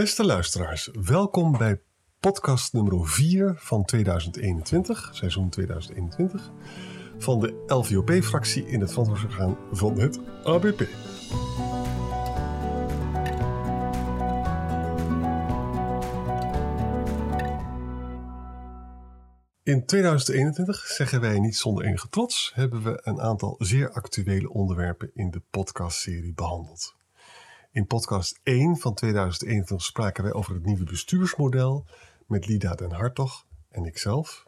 Beste luisteraars, welkom bij podcast nummer 4 van 2021, seizoen 2021, van de LVOP-fractie in het verantwoordingsorgaan van het ABP. In 2021, zeggen wij niet zonder enige trots, hebben we een aantal zeer actuele onderwerpen in de podcastserie behandeld. In podcast 1 van 2021 spraken wij over het nieuwe bestuursmodel met Lida den Hartog en ikzelf.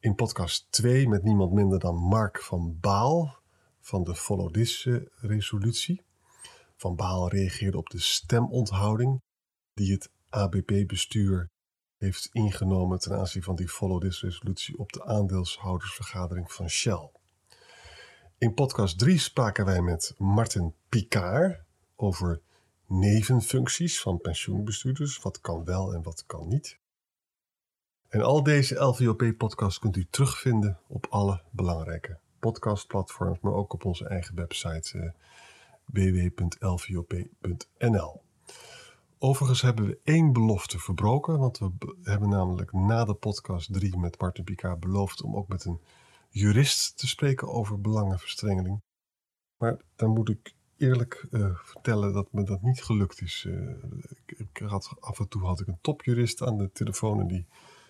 In podcast 2 met niemand minder dan Mark van Baal van de Follow This resolutie. Van Baal reageerde op de stemonthouding die het ABP-bestuur heeft ingenomen ten aanzien van die Follow This resolutie op de aandeelshoudersvergadering van Shell. In podcast 3 spraken wij met Martin Picard over nevenfuncties van pensioenbestuurders. Wat kan wel en wat kan niet. En al deze LVOP-podcasts kunt u terugvinden op alle belangrijke podcastplatforms, maar ook op onze eigen website uh, www.lvop.nl. Overigens hebben we één belofte verbroken, want we hebben namelijk na de podcast 3 met Martin Picard beloofd om ook met een jurist te spreken over belangenverstrengeling. Maar dan moet ik eerlijk uh, vertellen dat me dat niet gelukt is. Ik, ik, had, af en toe had ik een topjurist aan de telefoon en die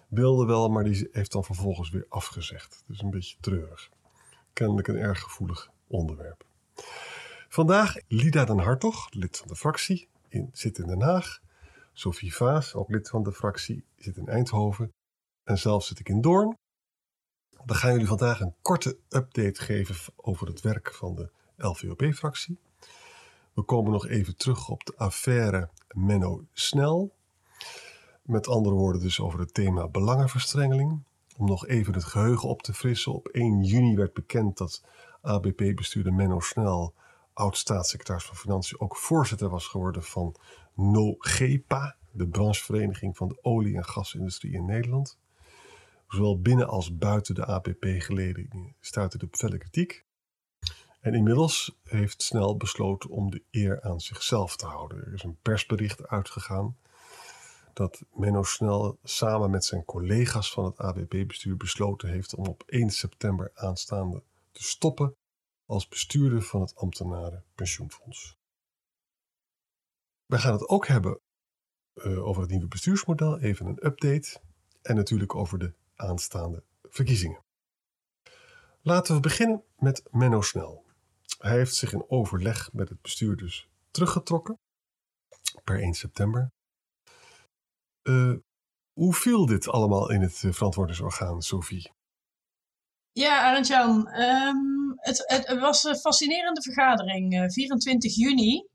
wilde wel, maar die heeft dan vervolgens weer afgezegd. Dus een beetje treurig. Kennelijk een erg gevoelig onderwerp. Vandaag Lida den Hartog, lid van de fractie, in, zit in Den Haag. Sophie Vaas, ook lid van de fractie, zit in Eindhoven. En zelf zit ik in Doorn. We gaan jullie vandaag een korte update geven over het werk van de LVOP-fractie. We komen nog even terug op de affaire Menno Snel. Met andere woorden dus over het thema belangenverstrengeling. Om nog even het geheugen op te frissen. Op 1 juni werd bekend dat ABP-bestuurder Menno Snel, oud-staatssecretaris van Financiën, ook voorzitter was geworden van NOGEPA, de branchevereniging van de olie- en gasindustrie in Nederland. Zowel binnen als buiten de ABP-geledingen stuitte de felle kritiek. En inmiddels heeft Snel besloten om de eer aan zichzelf te houden. Er is een persbericht uitgegaan dat Menno Snel samen met zijn collega's van het ABP-bestuur besloten heeft om op 1 september aanstaande te stoppen als bestuurder van het ambtenarenpensioenfonds. We gaan het ook hebben uh, over het nieuwe bestuursmodel, even een update en natuurlijk over de aanstaande verkiezingen. Laten we beginnen met Menno Snel. Hij heeft zich in overleg met het bestuur dus teruggetrokken per 1 september. Uh, hoe viel dit allemaal in het uh, verantwoordingsorgaan, Sophie? Ja, Arend-Jan, um, het, het, was een fascinerende vergadering. Uh, 24 juni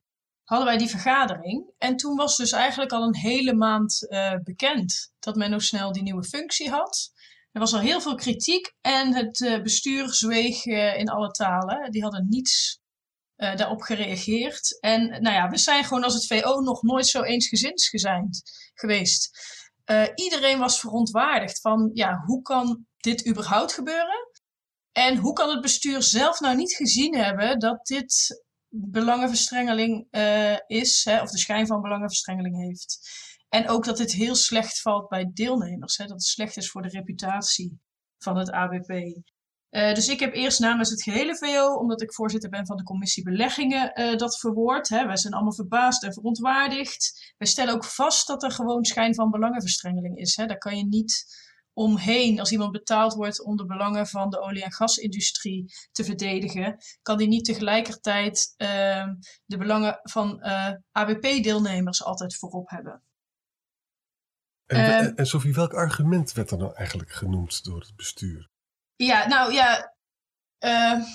hadden wij die vergadering. En toen was dus eigenlijk al een hele maand bekend dat Menno Snel die nieuwe functie had. Er was al heel veel kritiek en het uh, bestuur zweeg uh, in alle talen. Die hadden niets uh, daarop gereageerd. En nou ja, we zijn gewoon als het VO nog nooit zo eensgezind geweest. iedereen was verontwaardigd van, ja, hoe kan dit überhaupt gebeuren? En hoe kan het bestuur zelf nou niet gezien hebben dat dit belangenverstrengeling is, hè, of de schijn van belangenverstrengeling heeft? En ook dat het heel slecht valt bij deelnemers. Hè? Dat het slecht is voor de reputatie van het ABP. Eh, dus ik heb eerst namens het gehele VO, omdat ik voorzitter ben van de commissie beleggingen, uh, dat verwoord. Hè. Wij zijn allemaal verbaasd en verontwaardigd. Wij stellen ook vast dat er gewoon schijn van belangenverstrengeling is. Hè. Daar kan je niet omheen. Als iemand betaald wordt om de belangen van de olie- en gasindustrie te verdedigen, kan die niet tegelijkertijd uh, de belangen van eh, ABP-deelnemers altijd voorop hebben. En, um, en Sophie, welk argument werd er nou eigenlijk genoemd door het bestuur? Ja, nou ja, uh,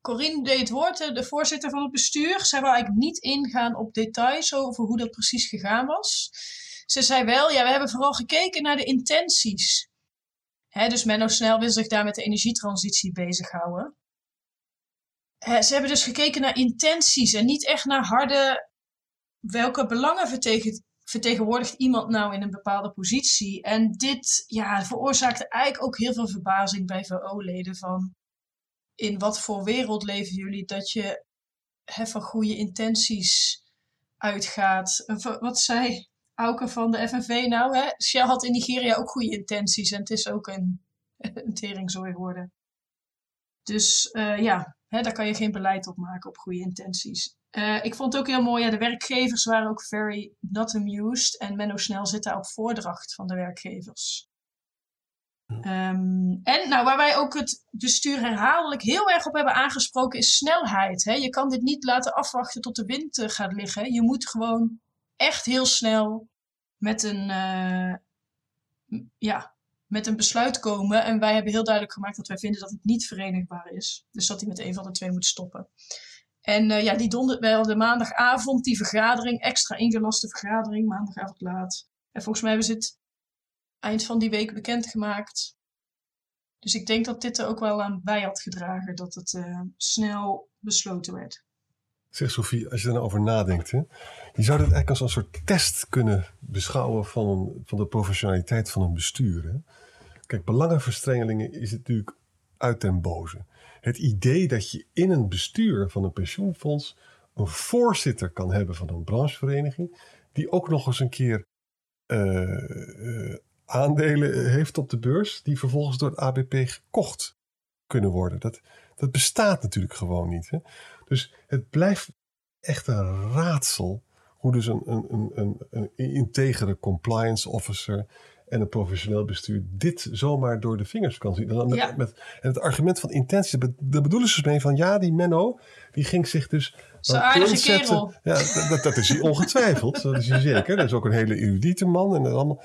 Corine deed het woord, de voorzitter van het bestuur. Zij wil eigenlijk niet ingaan op details over hoe dat precies gegaan was. Ze zei wel, ja, we hebben vooral gekeken naar de intenties. Hè, dus Menno Snel wil zich daar met de energietransitie bezighouden. Hè, ze hebben dus gekeken naar intenties en niet echt naar harde welke belangen vertegenwoordigt iemand nou in een bepaalde positie? En dit ja, veroorzaakte eigenlijk ook heel veel verbazing bij VO-leden van in wat voor wereld leven jullie dat je hè, van goede intenties uitgaat. Wat zei Auken van de FNV nou? Hè? Shell had in Nigeria ook goede intenties en het is ook een, een teringzooi geworden. Dus uh, ja, hè, daar kan je geen beleid op maken op goede intenties. Uh, ik vond het ook heel mooi, ja, de werkgevers waren ook very not amused. En Menno Snel zit daar op voordracht van de werkgevers. Um, en nou, waar wij ook het bestuur herhaaldelijk heel erg op hebben aangesproken, is snelheid. Hè? Je kan dit niet laten afwachten tot de wind uh, gaat liggen. Je moet gewoon echt heel snel met een, uh, ja, met een besluit komen. En wij hebben heel duidelijk gemaakt dat wij vinden dat het niet verenigbaar is. Dus dat hij met een van de twee moet stoppen. En uh, ja, die donder, hadden maandagavond die vergadering, extra ingelaste vergadering, maandagavond laat. En volgens mij hebben ze het eind van die week bekendgemaakt. Dus ik denk dat dit er ook wel aan bij had gedragen, dat het uh, snel besloten werd. Zeg Sophie, als je er nou over nadenkt, je zou dit eigenlijk als een soort test kunnen beschouwen van, van de professionaliteit van een bestuur. Hè? Kijk, belangenverstrengelingen is natuurlijk uit den boze. Het idee dat je in een bestuur van een pensioenfonds een voorzitter kan hebben van een branchevereniging, die ook nog eens een keer uh, uh, aandelen heeft op de beurs, die vervolgens door het ABP gekocht kunnen worden. Dat, dat bestaat natuurlijk gewoon niet. Hè? Dus het blijft echt een raadsel hoe dus een, een, een, een integere compliance officer en een professioneel bestuur dit zomaar door de vingers kan zien. En, met, Ja. met, en het argument van intentie, daar be- daar bedoelen ze dus mee van ja, die Menno, die ging zich dus... Zo'n dan aardige inzetten. kerel. Ja, dat, dat, dat is hij ongetwijfeld. dat is hij zeker. Dat is ook een hele erudite man. En dat allemaal.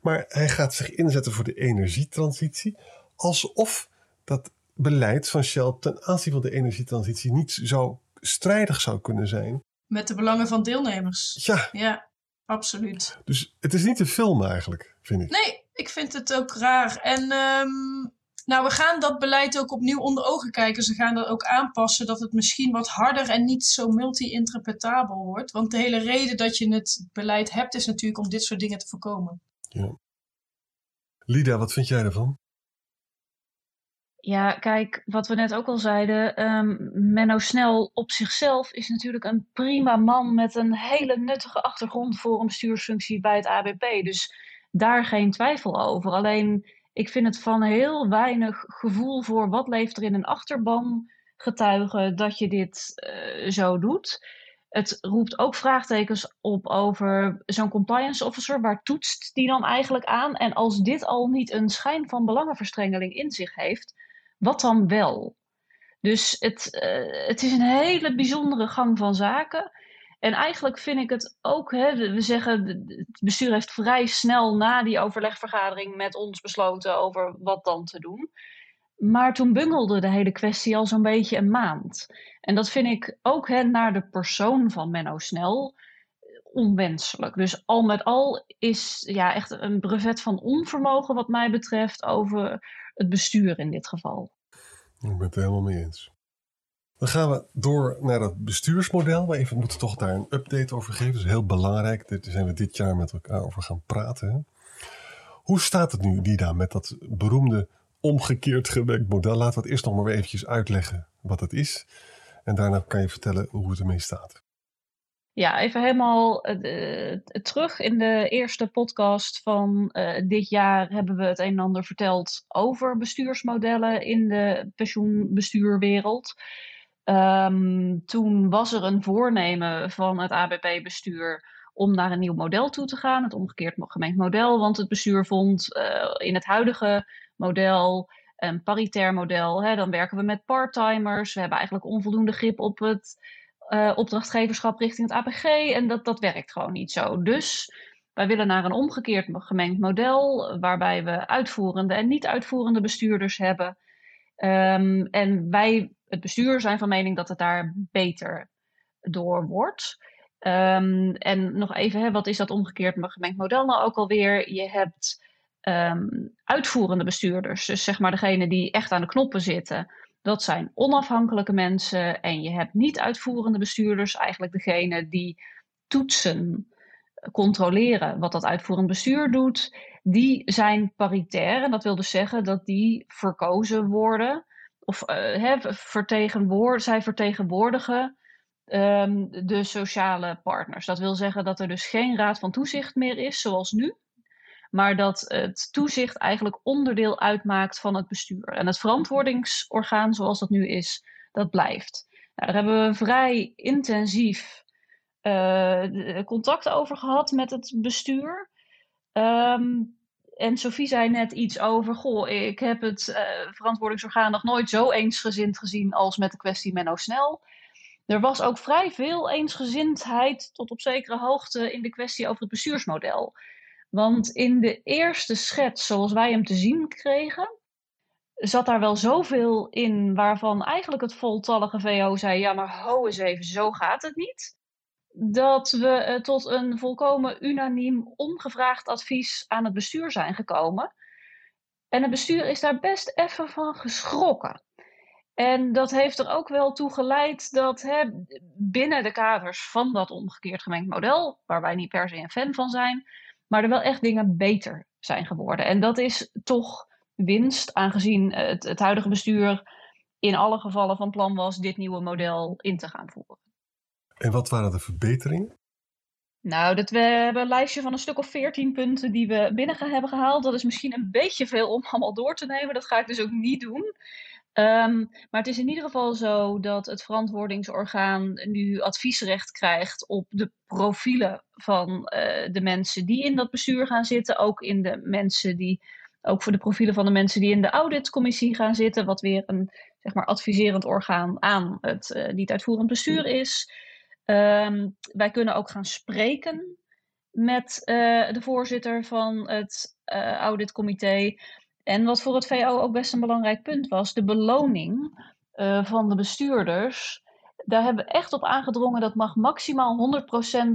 Maar hij gaat zich inzetten voor de energietransitie. Alsof dat beleid van Shell ten aanzien van de energietransitie niet zo strijdig zou kunnen zijn. Met de belangen van deelnemers. Ja, Ja, absoluut. dus het is niet een film eigenlijk, vind ik. Nee, ik vind het ook raar. En ehm, nou, we gaan dat beleid ook opnieuw onder ogen kijken. Ze gaan dat ook aanpassen dat het misschien wat harder en niet zo multi-interpretabel wordt. Want de hele reden dat je het beleid hebt is natuurlijk om dit soort dingen te voorkomen. Lida, wat vind jij ervan? Ja, kijk, wat we net ook al zeiden, ehm, Menno Snel op zichzelf is natuurlijk een prima man met een hele nuttige achtergrond voor een bestuursfunctie bij het ABP. Dus daar geen twijfel over. Alleen, ik vind het van heel weinig gevoel voor wat leeft er in een achterban getuigen dat je dit eh, zo doet. Het roept ook vraagtekens op over zo'n compliance officer. Waar toetst die dan eigenlijk aan? En als dit al niet een schijn van belangenverstrengeling in zich heeft, wat dan wel? Dus het, eh, het is een hele bijzondere gang van zaken. En eigenlijk vind ik het ook, hè, we zeggen, het bestuur heeft vrij snel na die overlegvergadering met ons besloten over wat dan te doen. Maar toen bungelde de hele kwestie al zo'n beetje een maand. En dat vind ik ook hè, naar de persoon van Menno Snel onwenselijk. Dus al met al is ja, echt een brevet van onvermogen wat mij betreft over het bestuur in dit geval. Ik ben het helemaal mee eens. Dan gaan we door naar het bestuursmodel. We even moeten toch daar een update over geven. Dat is heel belangrijk. Daar zijn we dit jaar met elkaar over gaan praten. Hoe staat het nu, Lida, met dat beroemde omgekeerd gewerkt model? Laten we het eerst nog maar weer eventjes uitleggen wat het is. En daarna kan je vertellen hoe het ermee staat. Ja, even helemaal uh, terug in de eerste podcast van uh, dit jaar hebben we het een en ander verteld over bestuursmodellen in de pensioenbestuurwereld. Um, toen was er een voornemen van het ABP-bestuur om naar een nieuw model toe te gaan, het omgekeerd gemengd model, want het bestuur vond in het huidige model een paritair model, hè, dan werken we met parttimers, we hebben eigenlijk onvoldoende grip op het uh, opdrachtgeverschap richting het APG. En dat, dat werkt gewoon niet zo. Dus wij willen naar een omgekeerd gemengd model, waarbij we uitvoerende en niet uitvoerende bestuurders hebben. Um, en wij, het bestuur, zijn van mening dat het daar beter door wordt. Um, en nog even, hè, wat is dat omgekeerd gemengd model nou ook alweer? Je hebt um, uitvoerende bestuurders, dus zeg maar degene die echt aan de knoppen zitten. Dat zijn onafhankelijke mensen en je hebt niet uitvoerende bestuurders, eigenlijk degene die toetsen, controleren wat dat uitvoerend bestuur doet. Die zijn paritair en dat wil dus zeggen dat die verkozen worden of uh, zij vertegenwoordigen ehm, de sociale partners. Dat wil zeggen dat er dus geen raad van toezicht meer is zoals nu, maar dat het toezicht eigenlijk onderdeel uitmaakt van het bestuur. En het verantwoordingsorgaan zoals dat nu is, dat blijft. Nou, daar hebben we vrij intensief uh, contact over gehad met het bestuur. Um, en Sophie zei net iets over, goh, ik heb het uh, verantwoordingsorgaan nog nooit zo eensgezind gezien als met de kwestie Menno Snel. Er was ook vrij veel eensgezindheid tot op zekere hoogte in de kwestie over het bestuursmodel. Want in de eerste schets, zoals wij hem te zien kregen, zat daar wel zoveel in waarvan eigenlijk het voltallige VO zei: ja, maar ho eens even, zo gaat het niet dat we tot een volkomen unaniem ongevraagd advies aan het bestuur zijn gekomen. En het bestuur is daar best even van geschrokken. En dat heeft er ook wel toe geleid dat hè, binnen de kaders van dat omgekeerd gemengd model, waar wij niet per se een fan van zijn, maar er wel echt dingen beter zijn geworden. En dat is toch winst, aangezien het, het huidige bestuur in alle gevallen van plan was dit nieuwe model in te gaan voeren. En wat waren de verbeteringen? Nou, dat we hebben een lijstje van een stuk of veertien punten die we binnen hebben gehaald. Dat is misschien een beetje veel om allemaal door te nemen. Dat ga ik dus ook niet doen. Um, maar het is in ieder geval zo dat het verantwoordingsorgaan nu adviesrecht krijgt op de profielen van uh, de mensen die in dat bestuur gaan zitten. Ook in de mensen die, ook voor de profielen van de mensen die in de auditcommissie gaan zitten. Wat weer een zeg maar, adviserend orgaan aan het uh, niet uitvoerend bestuur is. Um, wij kunnen ook gaan spreken met uh, de voorzitter van het auditcomité. En wat voor het VO ook best een belangrijk punt was, de beloning uh, van de bestuurders. Daar hebben we echt op aangedrongen dat mag maximaal 100%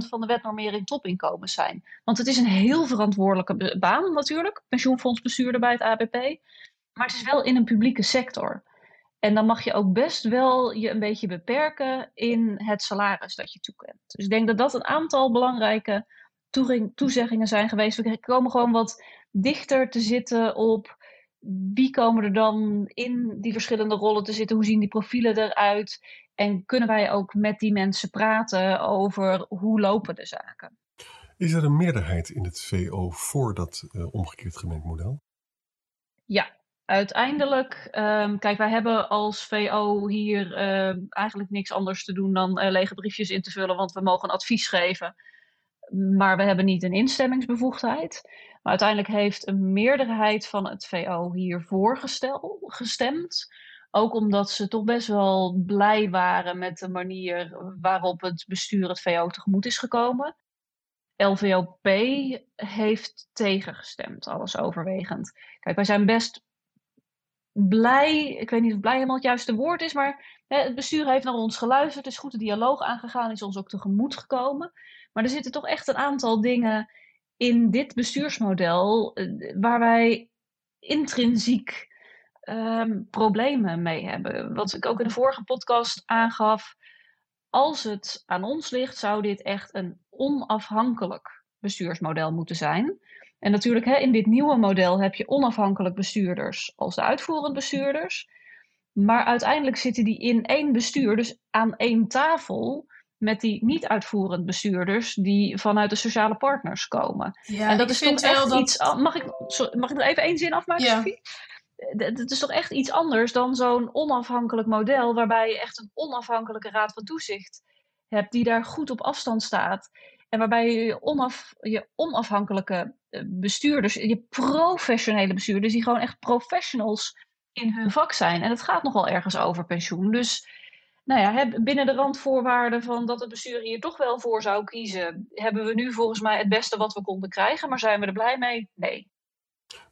van de wetnormering topinkomens zijn. Want het is een heel verantwoordelijke baan natuurlijk, pensioenfondsbestuurder bij het ABP. Maar het is wel in een publieke sector. En dan mag je ook best wel je een beetje beperken in het salaris dat je toekent. Dus ik denk dat dat een aantal belangrijke toezeggingen zijn geweest. We komen gewoon wat dichter te zitten op wie komen er dan in die verschillende rollen te zitten, hoe zien die profielen eruit en kunnen wij ook met die mensen praten over hoe lopen de zaken. Is er een meerderheid in het VO voor dat uh, omgekeerd gemengd model? Ja, uiteindelijk, um, kijk, wij hebben als VO hier uh, eigenlijk niks anders te doen dan uh, lege briefjes in te vullen, want we mogen advies geven. Maar we hebben niet een instemmingsbevoegdheid. Maar uiteindelijk heeft een meerderheid van het VO hiervoor gestel, gestemd. Ook omdat ze toch best wel blij waren met de manier waarop het bestuur het VO tegemoet is gekomen. LVOP heeft tegengestemd, alles overwegend. Kijk, wij zijn best blij, ik weet niet of blij helemaal het juiste woord is, maar hè, het bestuur heeft naar ons geluisterd, is goed de dialoog aangegaan, is ons ook tegemoet gekomen. Maar er zitten toch echt een aantal dingen in dit bestuursmodel eh, waar wij intrinsiek um, problemen mee hebben. Wat ik ook in de vorige podcast aangaf, als het aan ons ligt, zou dit echt een onafhankelijk bestuursmodel moeten zijn. En natuurlijk, hè, in dit nieuwe model heb je onafhankelijk bestuurders als de uitvoerend bestuurders. Maar uiteindelijk zitten die in één bestuur, dus aan één tafel met die niet-uitvoerend bestuurders die vanuit de sociale partners komen. Ja, en dat is toch echt dat... iets. Mag ik, mag ik nog even één zin afmaken, ja. Sophie? Het is toch echt iets anders dan zo'n onafhankelijk model, waarbij je echt een onafhankelijke raad van toezicht hebt die daar goed op afstand staat. En waarbij je, onaf, je onafhankelijke eh, bestuurders, je professionele bestuurders, die gewoon echt professionals in hun vak zijn. En het gaat nogal ergens over pensioen. Dus nou ja, binnen de randvoorwaarden van dat het bestuur hier toch wel voor zou kiezen, hebben we nu volgens mij het beste wat we konden krijgen. Maar zijn we er blij mee? Nee.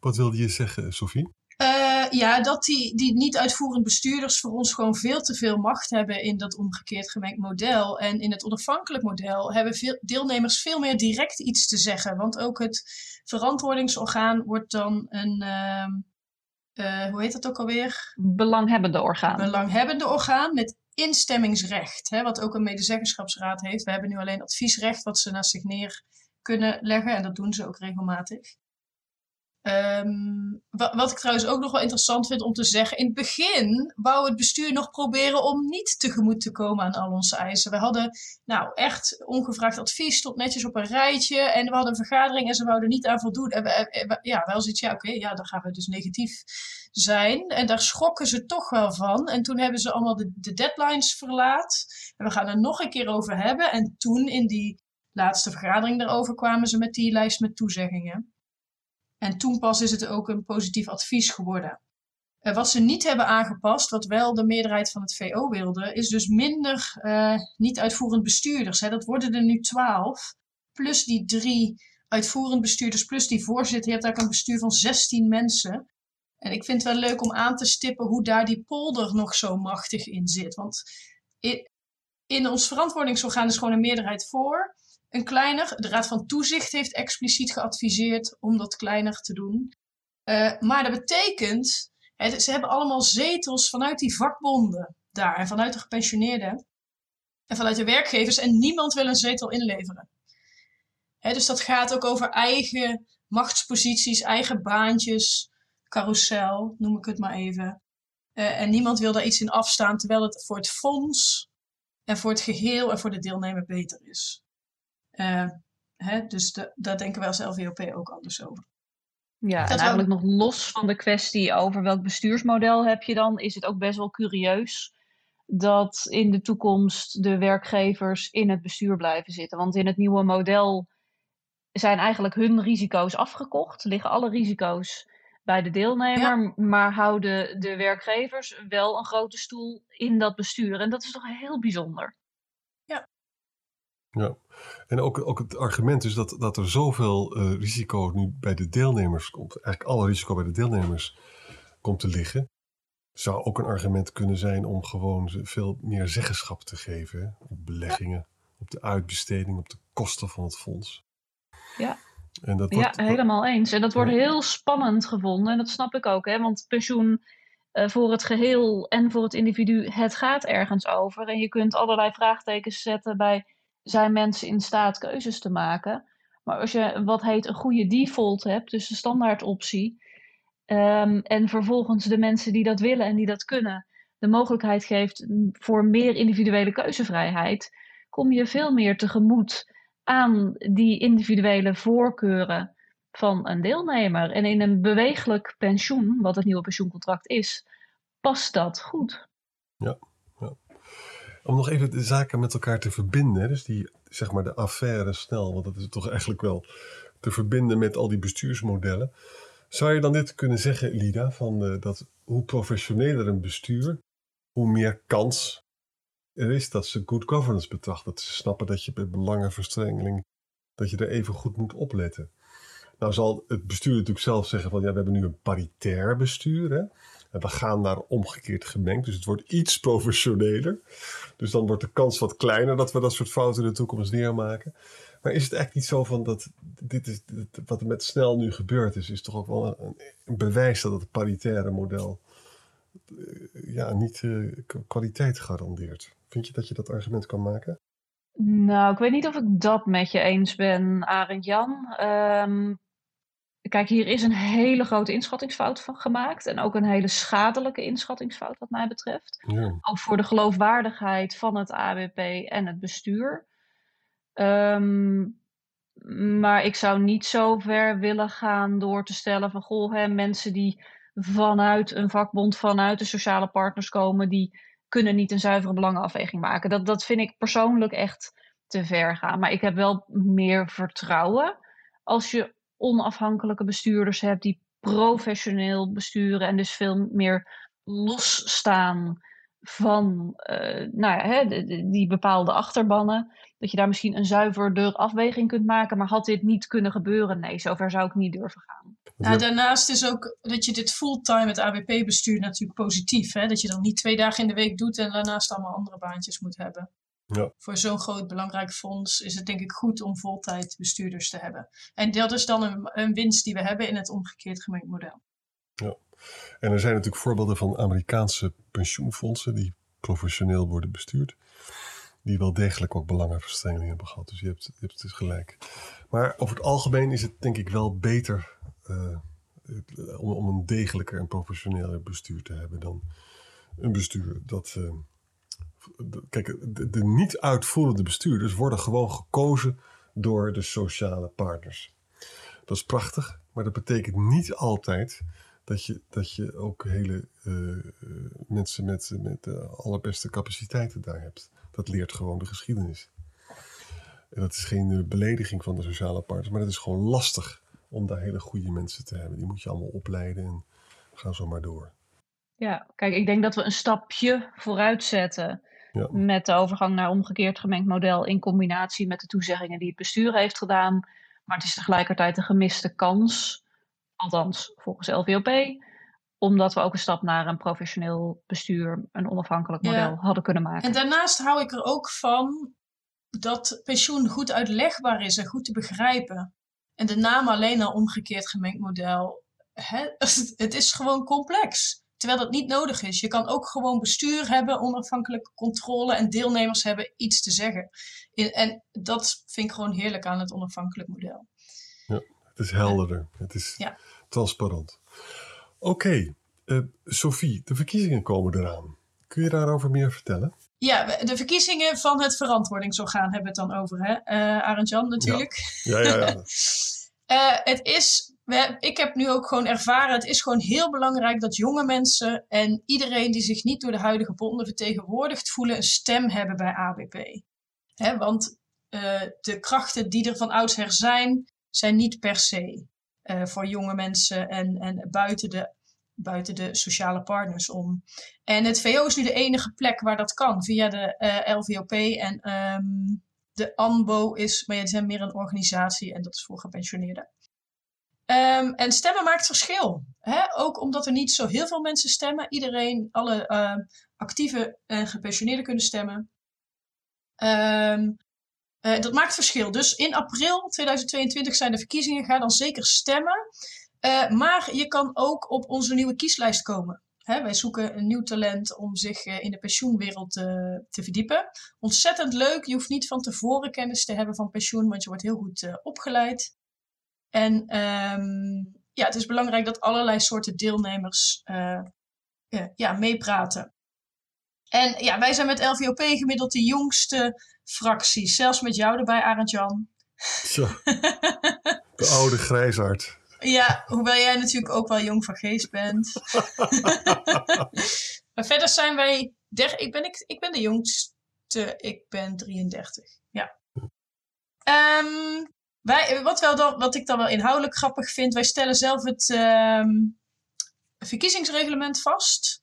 Wat wilde je zeggen, Sophie? Uh, ja, dat die, die niet-uitvoerend bestuurders voor ons gewoon veel te veel macht hebben in dat omgekeerd gemengd model. En in het onafhankelijk model hebben veel, deelnemers veel meer direct iets te zeggen. Want ook het verantwoordingsorgaan wordt dan een, uh, uh, hoe heet dat ook alweer? Belanghebbende orgaan. Belanghebbende orgaan met instemmingsrecht, hè, wat ook een medezeggenschapsraad heeft. We hebben nu alleen adviesrecht wat ze naast zich neer kunnen leggen en dat doen ze ook regelmatig. Ehm, wa- wat ik trouwens ook nog wel interessant vind om te zeggen. In het begin wou het bestuur nog proberen om niet tegemoet te komen aan al onze eisen. We hadden nou echt ongevraagd advies, stond netjes op een rijtje. En we hadden een vergadering en ze wouden niet aan voldoen. En ja, wel zoiets, ja oké, ja, dan gaan we dus negatief zijn. En daar schrokken ze toch wel van. En toen hebben ze allemaal de, de deadlines verlaat. En we gaan er nog een keer over hebben. En toen in die laatste vergadering daarover kwamen ze met die lijst met toezeggingen. En toen pas is het ook een positief advies geworden. Eh, wat ze niet hebben aangepast, wat wel de meerderheid van het VO wilde, is dus minder eh, niet-uitvoerend bestuurders. Hè. Dat worden er nu twaalf, plus die drie uitvoerend bestuurders, plus die voorzitter. Je hebt eigenlijk een bestuur van 16 mensen. En ik vind het wel leuk om aan te stippen hoe daar die polder nog zo machtig in zit. Want in, in ons verantwoordingsorgaan is gewoon een meerderheid voor. Een kleiner, de Raad van Toezicht heeft expliciet geadviseerd om dat kleiner te doen. Eh, maar dat betekent, ze hebben allemaal zetels vanuit die vakbonden daar en vanuit de gepensioneerden en vanuit de werkgevers en niemand wil een zetel inleveren. Dus dat gaat ook over eigen machtsposities, eigen baantjes, carousel, noem ik het maar even. Eh, en niemand wil daar iets in afstaan, terwijl het voor het fonds en voor het geheel en voor de deelnemer beter is. Eh, hè, dus de- daar denken wij als LVOP ook anders over. Ja, Dat en eigenlijk nog los van de kwestie over welk bestuursmodel heb je dan, is het ook best wel curieus dat in de toekomst de werkgevers in het bestuur blijven zitten. Want in het nieuwe model zijn eigenlijk hun risico's afgekocht, liggen alle risico's bij de deelnemer, maar houden de werkgevers wel een grote stoel in dat bestuur. En dat is toch heel bijzonder. Ja, en ook, ook het argument is dat, dat er zoveel eh, risico nu bij de deelnemers komt, eigenlijk alle risico bij de deelnemers komt te liggen, zou ook een argument kunnen zijn om gewoon veel meer zeggenschap te geven hè, op beleggingen, op de uitbesteding, op de kosten van het fonds. Ja. En dat Ja, helemaal eens. En dat wordt Ja. heel spannend gevonden. En dat snap ik ook, hè? want pensioen eh, voor het geheel en voor het individu, het gaat ergens over. En je kunt allerlei vraagtekens zetten bij, zijn mensen in staat keuzes te maken? Maar als je wat heet een goede default hebt, dus de standaardoptie, ehm, en vervolgens de mensen die dat willen en die dat kunnen, de mogelijkheid geeft voor meer individuele keuzevrijheid, kom je veel meer tegemoet aan die individuele voorkeuren van een deelnemer. En in een bewegelijk pensioen, wat het nieuwe pensioencontract is, past dat goed. Om nog even de zaken met elkaar te verbinden, dus die, zeg maar de affaire snel, want dat is toch eigenlijk wel te verbinden met al die bestuursmodellen. Zou je dan dit kunnen zeggen, Lida, van eh, dat hoe professioneler een bestuur, hoe meer kans er is dat ze good governance betrachten. Dat ze snappen dat je bij belangenverstrengeling, dat je er even goed moet opletten. Nou zal het bestuur natuurlijk zelf zeggen van ja, we hebben nu een paritair bestuur. Hè? We gaan naar omgekeerd gemengd. Dus het wordt iets professioneler. Dus dan wordt de kans wat kleiner dat we dat soort fouten in de toekomst neermaken. Maar is het echt niet zo van dat dit is wat er met snel nu gebeurd is, is toch ook wel een, bewijs dat het paritaire model eh, ja, niet eh, kwaliteit garandeert. Vind je dat je dat argument kan maken? Nou, ik weet niet of ik dat met je eens ben, Arend Jan. Ehm, kijk, hier is een hele grote inschattingsfout van gemaakt. En ook een hele schadelijke inschattingsfout, wat mij betreft. Ja. Ook voor de geloofwaardigheid van het ABP en het bestuur. Ehm, maar ik zou niet zo ver willen gaan door te stellen van goh, hè, mensen die vanuit een vakbond, vanuit de sociale partners komen, die kunnen niet een zuivere belangenafweging maken. Dat, dat vind ik persoonlijk echt te ver gaan. Maar ik heb wel meer vertrouwen als je onafhankelijke bestuurders hebt die professioneel besturen en dus veel meer losstaan van eh, nou ja, hè, die bepaalde achterbannen. Dat je daar misschien een zuiverder afweging kunt maken. Maar had dit niet kunnen gebeuren? Nee, zover zou ik niet durven gaan. Daarnaast is ook dat je dit fulltime het ABP-bestuur natuurlijk positief. Hè? Dat je dan niet twee dagen in de week doet en daarnaast allemaal andere baantjes moet hebben. Ja. Voor zo'n groot belangrijk fonds is het denk ik goed om voltijd bestuurders te hebben. En dat is dan een, een winst die we hebben in het omgekeerd gemengd model. En er zijn natuurlijk voorbeelden van Amerikaanse pensioenfondsen die professioneel worden bestuurd. Die wel degelijk ook belangenverstrengeling hebben gehad. Dus je hebt, je hebt het dus gelijk. Maar over het algemeen is het denk ik wel beter. eh, om, om een degelijker en professioneler bestuur te hebben dan een bestuur dat. eh, kijk, de, niet uitvoerende bestuurders worden gewoon gekozen door de sociale partners. Dat is prachtig, maar dat betekent niet altijd dat je, dat je ook hele eh, eh, mensen met, met de allerbeste capaciteiten daar hebt. Dat leert gewoon de geschiedenis. En dat is geen belediging van de sociale partners, maar het is gewoon lastig om daar hele goede mensen te hebben. Die moet je allemaal opleiden en gaan zo maar door. Ja, kijk, ik denk dat we een stapje vooruit zetten Ja. met de overgang naar omgekeerd gemengd model in combinatie met de toezeggingen die het bestuur heeft gedaan. Maar het is tegelijkertijd een gemiste kans, althans volgens LVOP, omdat we ook een stap naar een professioneel bestuur, een onafhankelijk Ja. model hadden kunnen maken. En daarnaast hou ik er ook van dat pensioen goed uitlegbaar is en goed te begrijpen. En de naam alleen al omgekeerd gemengd model, hè, het is gewoon complex. Terwijl dat niet nodig is. Je kan ook gewoon bestuur hebben, onafhankelijke controle en deelnemers hebben iets te zeggen. En dat vind ik gewoon heerlijk aan het onafhankelijk model. Het is helderder, het is Ja. transparant. Oké, eh, Sophie, de verkiezingen komen eraan. Kun je daarover meer vertellen? Ja, de verkiezingen van het verantwoordingsorgaan hebben we het dan over, hè? Eh Arend Jan natuurlijk. Ja, ja, ja. Eh, het is, ik heb nu ook gewoon ervaren, het is gewoon heel belangrijk dat jonge mensen en iedereen die zich niet door de huidige bonden vertegenwoordigd voelen, een stem hebben bij ABP. Hè, want eh, de krachten die er van oudsher zijn, zijn niet per se eh, voor jonge mensen en, en buiten, de, buiten de sociale partners om. En het VO is nu de enige plek waar dat kan, via de eh, LVOP en ehm, de ANBO is, maar ja, die zijn meer een organisatie en dat is voor gepensioneerden. Ehm, en stemmen maakt verschil. Hè? Ook omdat er niet zo heel veel mensen stemmen. Iedereen, alle ehm, actieve en gepensioneerden kunnen stemmen. Ehm, eh, dat maakt verschil. Dus in april 2022 zijn de verkiezingen. Ga dan zeker stemmen. Eh, maar je kan ook op onze nieuwe kieslijst komen. Hè, wij zoeken een nieuw talent om zich eh, in de pensioenwereld te verdiepen. Ontzettend leuk. Je hoeft niet van tevoren kennis te hebben van pensioen, want je wordt heel goed opgeleid. En ehm, ja, het is belangrijk dat allerlei soorten deelnemers eh, ja, ja, meepraten. En ja, wij zijn met LVOP gemiddeld de jongste fractie. Zelfs met jou erbij, Arend Jan. Zo, de oude grijsaard. Ja, hoewel jij natuurlijk ook wel jong van geest bent. maar verder zijn wij. Der, ik, ben, ik, ik ben de jongste. Ik ben 33. Ja. Ehm, wij, wat, wel dan, wat ik dan wel inhoudelijk grappig vind. Wij stellen zelf het ehm, verkiezingsreglement vast.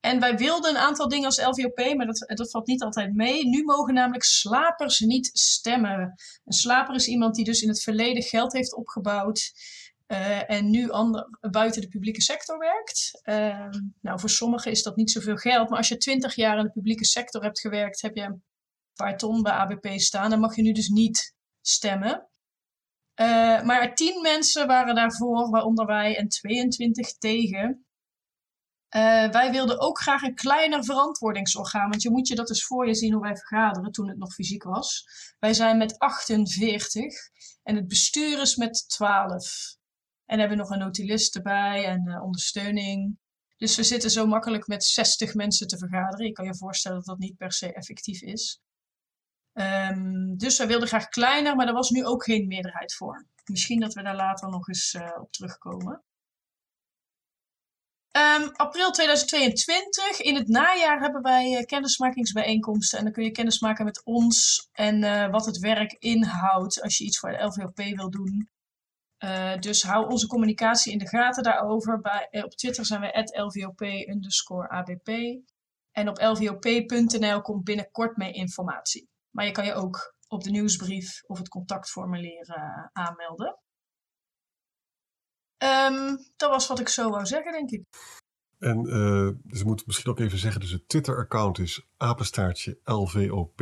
En wij wilden een aantal dingen als LVOP, maar dat, dat valt niet altijd mee. Nu mogen namelijk slapers niet stemmen. Een slaper is iemand die dus in het verleden geld heeft opgebouwd. eh, en nu ander, buiten de publieke sector werkt. Ehm, nou, voor sommigen is dat niet zoveel geld. Maar als je twintig jaar in de publieke sector hebt gewerkt, heb je een paar ton bij ABP staan. Dan mag je nu dus niet stemmen. Eh, maar tien mensen waren daarvoor, waaronder wij, en 22 tegen. Eh, wij wilden ook graag een kleiner verantwoordingsorgaan. Want je moet je dat eens voor je zien hoe wij vergaderen toen het nog fysiek was. Wij zijn met 48 en het bestuur is met 12. En hebben nog een notulist erbij en eh, ondersteuning. Dus we zitten zo makkelijk met 60 mensen te vergaderen. Je kan je voorstellen dat dat niet per se effectief is. Ehm, dus wij wilden graag kleiner, maar er was nu ook geen meerderheid voor. Misschien dat we daar later nog eens eh, op terugkomen. Ehm, april 2022. In het najaar hebben wij eh, kennismakingsbijeenkomsten. En dan kun je kennis maken met ons en eh, wat het werk inhoudt als je iets voor de LVOP wil doen. Dus hou onze communicatie in de gaten daarover. Bij, op Twitter zijn we LVOP. En op lvop.nl komt binnenkort mee informatie. Maar je kan je ook op de nieuwsbrief of het contactformulier eh, aanmelden. Ehm, dat was wat ik zo wou zeggen, denk ik. En eh dus we moeten misschien ook even zeggen, dus het Twitter-account is apenstaartje LVOP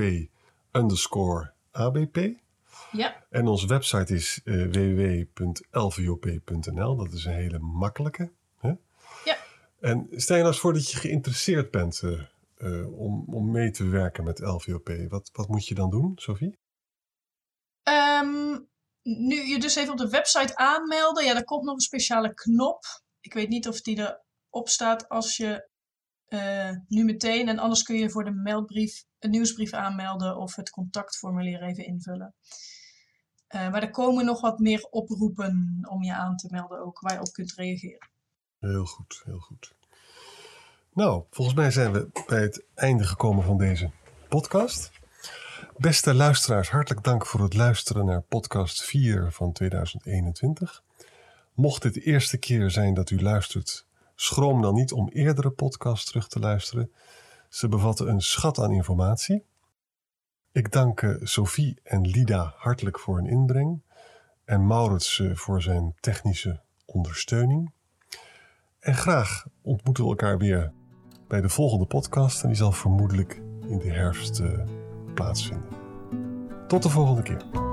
underscore ABP. Ja, En onze website is eh, www.lvop.nl. Dat is een hele makkelijke. Hè? Ja. En stel je nou eens voor dat je geïnteresseerd bent eh, eh, om, om mee te werken met LVOP. Wat, wat moet je dan doen, Sophie? Ehm, nu je dus even op de website aanmelden, ja, daar komt nog een speciale knop. Ik weet niet of die erop staat als je uh, nu meteen. En anders kun je voor de meldbrief een nieuwsbrief aanmelden of het contactformulier even invullen. Uh, maar er komen nog wat meer oproepen om je aan te melden, ook waar je op kunt reageren. Heel goed, heel goed. Nou, volgens mij zijn we bij het einde gekomen van deze podcast. Beste luisteraars, hartelijk dank voor het luisteren naar podcast 4 van 2021. Mocht dit de eerste keer zijn dat u luistert, schroom dan niet om eerdere podcasts terug te luisteren. Ze bevatten een schat aan informatie. Ik dank eh, Sophie en Lida hartelijk voor hun inbreng en Maurits eh, voor zijn technische ondersteuning. En graag ontmoeten we elkaar weer bij de volgende podcast en die zal vermoedelijk in de herfst uh, plaatsvinden. Tot de volgende keer.